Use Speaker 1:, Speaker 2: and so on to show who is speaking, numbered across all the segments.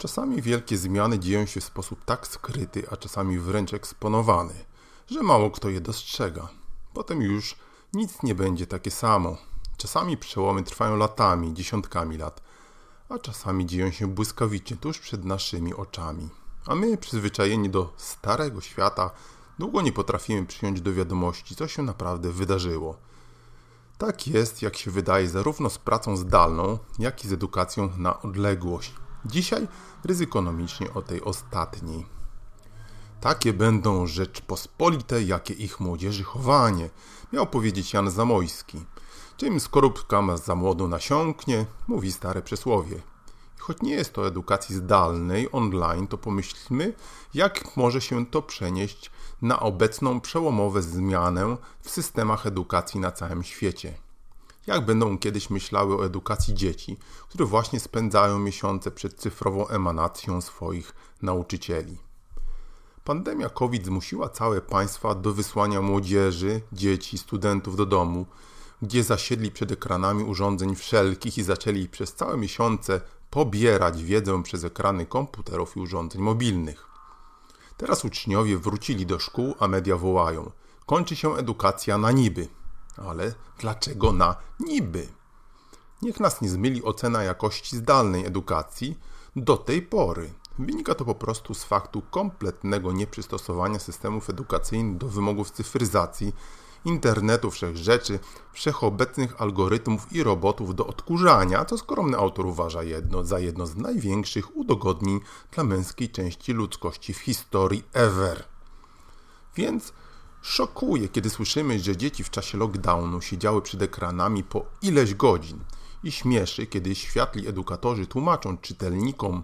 Speaker 1: Czasami wielkie zmiany dzieją się w sposób tak skryty, a czasami wręcz eksponowany, że mało kto je dostrzega. Potem już nic nie będzie takie samo. Czasami przełomy trwają latami, dziesiątkami lat, a czasami dzieją się błyskawicznie tuż przed naszymi oczami. A my, przyzwyczajeni do starego świata, długo nie potrafimy przyjąć do wiadomości, co się naprawdę wydarzyło. Tak jest, jak się wydaje, zarówno z pracą zdalną, jak i z edukacją na odległość. Dzisiaj ryzykonomicznie o tej ostatniej. Takie będą rzeczpospolite, jakie ich młodzieży chowanie, miał powiedzieć Jan Zamojski. Czym skorupka za młodu nasiąknie, mówi stare przysłowie. Choć nie jest to edukacji zdalnej, online, to pomyślmy, jak może się to przenieść na obecną przełomową zmianę w systemach edukacji na całym świecie. Jak będą kiedyś myślały o edukacji dzieci, które właśnie spędzają miesiące przed cyfrową emanacją swoich nauczycieli. Pandemia COVID zmusiła całe państwa do wysłania młodzieży, dzieci, studentów do domu, gdzie zasiedli przed ekranami urządzeń wszelkich i zaczęli przez całe miesiące pobierać wiedzę przez ekrany komputerów i urządzeń mobilnych. Teraz uczniowie wrócili do szkół, a media wołają: kończy się edukacja na niby. Ale dlaczego na niby? Niech nas nie zmyli ocena jakości zdalnej edukacji do tej pory. Wynika to po prostu z faktu kompletnego nieprzystosowania systemów edukacyjnych do wymogów cyfryzacji, internetu wszechrzeczy, wszechobecnych algorytmów i robotów do odkurzania, co skromny autor uważa jedno za jedno z największych udogodnień dla męskiej części ludzkości w historii ever. Więc szokuje, kiedy słyszymy, że dzieci w czasie lockdownu siedziały przed ekranami po ileś godzin i śmieszy, kiedy światli edukatorzy tłumaczą czytelnikom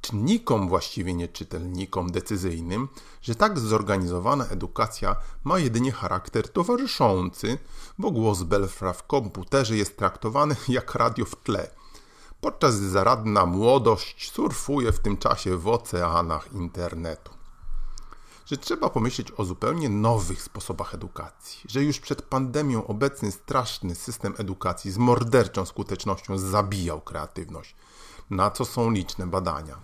Speaker 1: czynnikom, właściwie nie czytelnikom decyzyjnym, że tak zorganizowana edukacja ma jedynie charakter towarzyszący, bo głos Belfra w komputerze jest traktowany jak radio w tle, podczas zaradna młodość surfuje w tym czasie w oceanach internetu. Że trzeba pomyśleć o zupełnie nowych sposobach edukacji, że już przed pandemią obecny straszny system edukacji z morderczą skutecznością zabijał kreatywność, na co są liczne badania.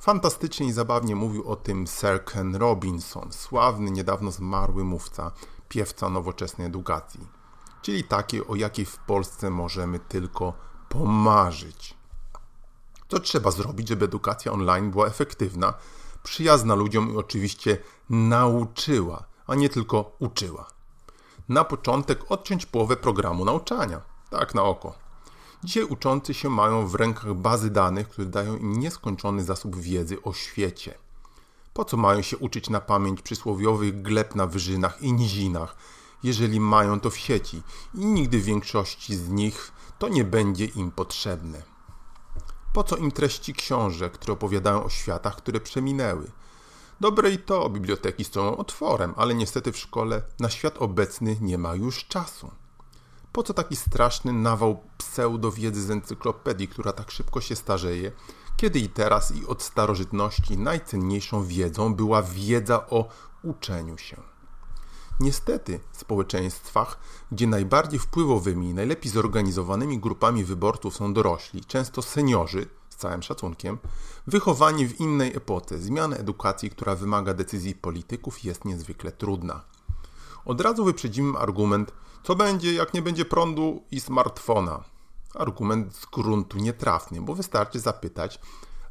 Speaker 1: Fantastycznie i zabawnie mówił o tym Sir Ken Robinson, sławny, niedawno zmarły mówca, piewca nowoczesnej edukacji, czyli takiej, o jakiej w Polsce możemy tylko pomarzyć. Co trzeba zrobić, żeby edukacja online była efektywna, przyjazna ludziom i oczywiście nauczyła, a nie tylko uczyła? Na początek odciąć połowę programu nauczania, tak na oko Dzisiaj uczący się mają w rękach bazy danych, które dają im nieskończony zasób wiedzy o świecie. Po co mają się uczyć na pamięć przysłowiowych gleb na wyżynach i nizinach, jeżeli mają to w sieci i nigdy w większości z nich to nie będzie im potrzebne? Po co im treści książek, które opowiadają o światach, które przeminęły? Dobre i to, biblioteki stoją otworem, ale niestety w szkole na świat obecny nie ma już czasu. Po co taki straszny nawał pseudowiedzy z encyklopedii, która tak szybko się starzeje, kiedy i teraz i od starożytności najcenniejszą wiedzą była wiedza o uczeniu się. Niestety w społeczeństwach, gdzie najbardziej wpływowymi i najlepiej zorganizowanymi grupami wyborców są dorośli, często seniorzy, z całym szacunkiem, wychowani w innej epoce, zmiana edukacji, która wymaga decyzji polityków, jest niezwykle trudna. Od razu wyprzedzimy argument, co będzie, jak nie będzie prądu i smartfona. Argument z gruntu nietrafny, bo wystarczy zapytać,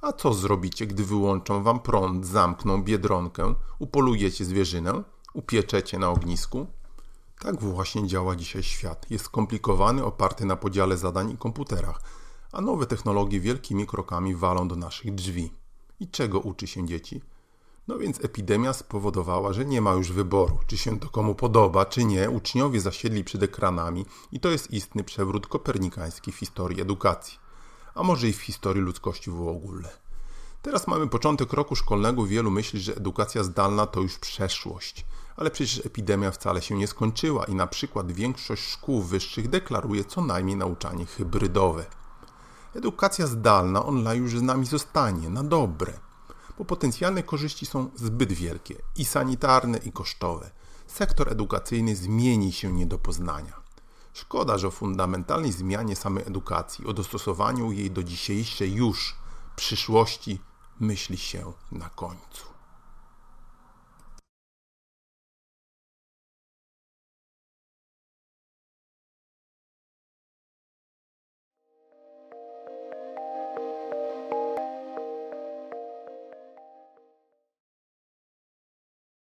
Speaker 1: a co zrobicie, gdy wyłączą wam prąd, zamkną biedronkę, upolujecie zwierzynę, upieczecie na ognisku? Tak właśnie działa dzisiaj świat. Jest skomplikowany, oparty na podziale zadań i komputerach, a nowe technologie wielkimi krokami walą do naszych drzwi. I czego uczy się dzieci? No więc epidemia spowodowała, że nie ma już wyboru, czy się to komu podoba, czy nie. Uczniowie zasiedli przed ekranami i to jest istny przewrót kopernikański w historii edukacji. a może i w historii ludzkości w ogóle. Teraz mamy początek roku szkolnego, wielu myśli, że edukacja zdalna to już przeszłość. Ale przecież epidemia wcale się nie skończyła i na przykład większość szkół wyższych deklaruje co najmniej nauczanie hybrydowe. Edukacja zdalna online już z nami zostanie na dobre, bo potencjalne korzyści są zbyt wielkie i sanitarne, i kosztowe. Sektor edukacyjny zmieni się nie do poznania. Szkoda, że o fundamentalnej zmianie samej edukacji, o dostosowaniu jej do dzisiejszej już przyszłości myśli się na końcu.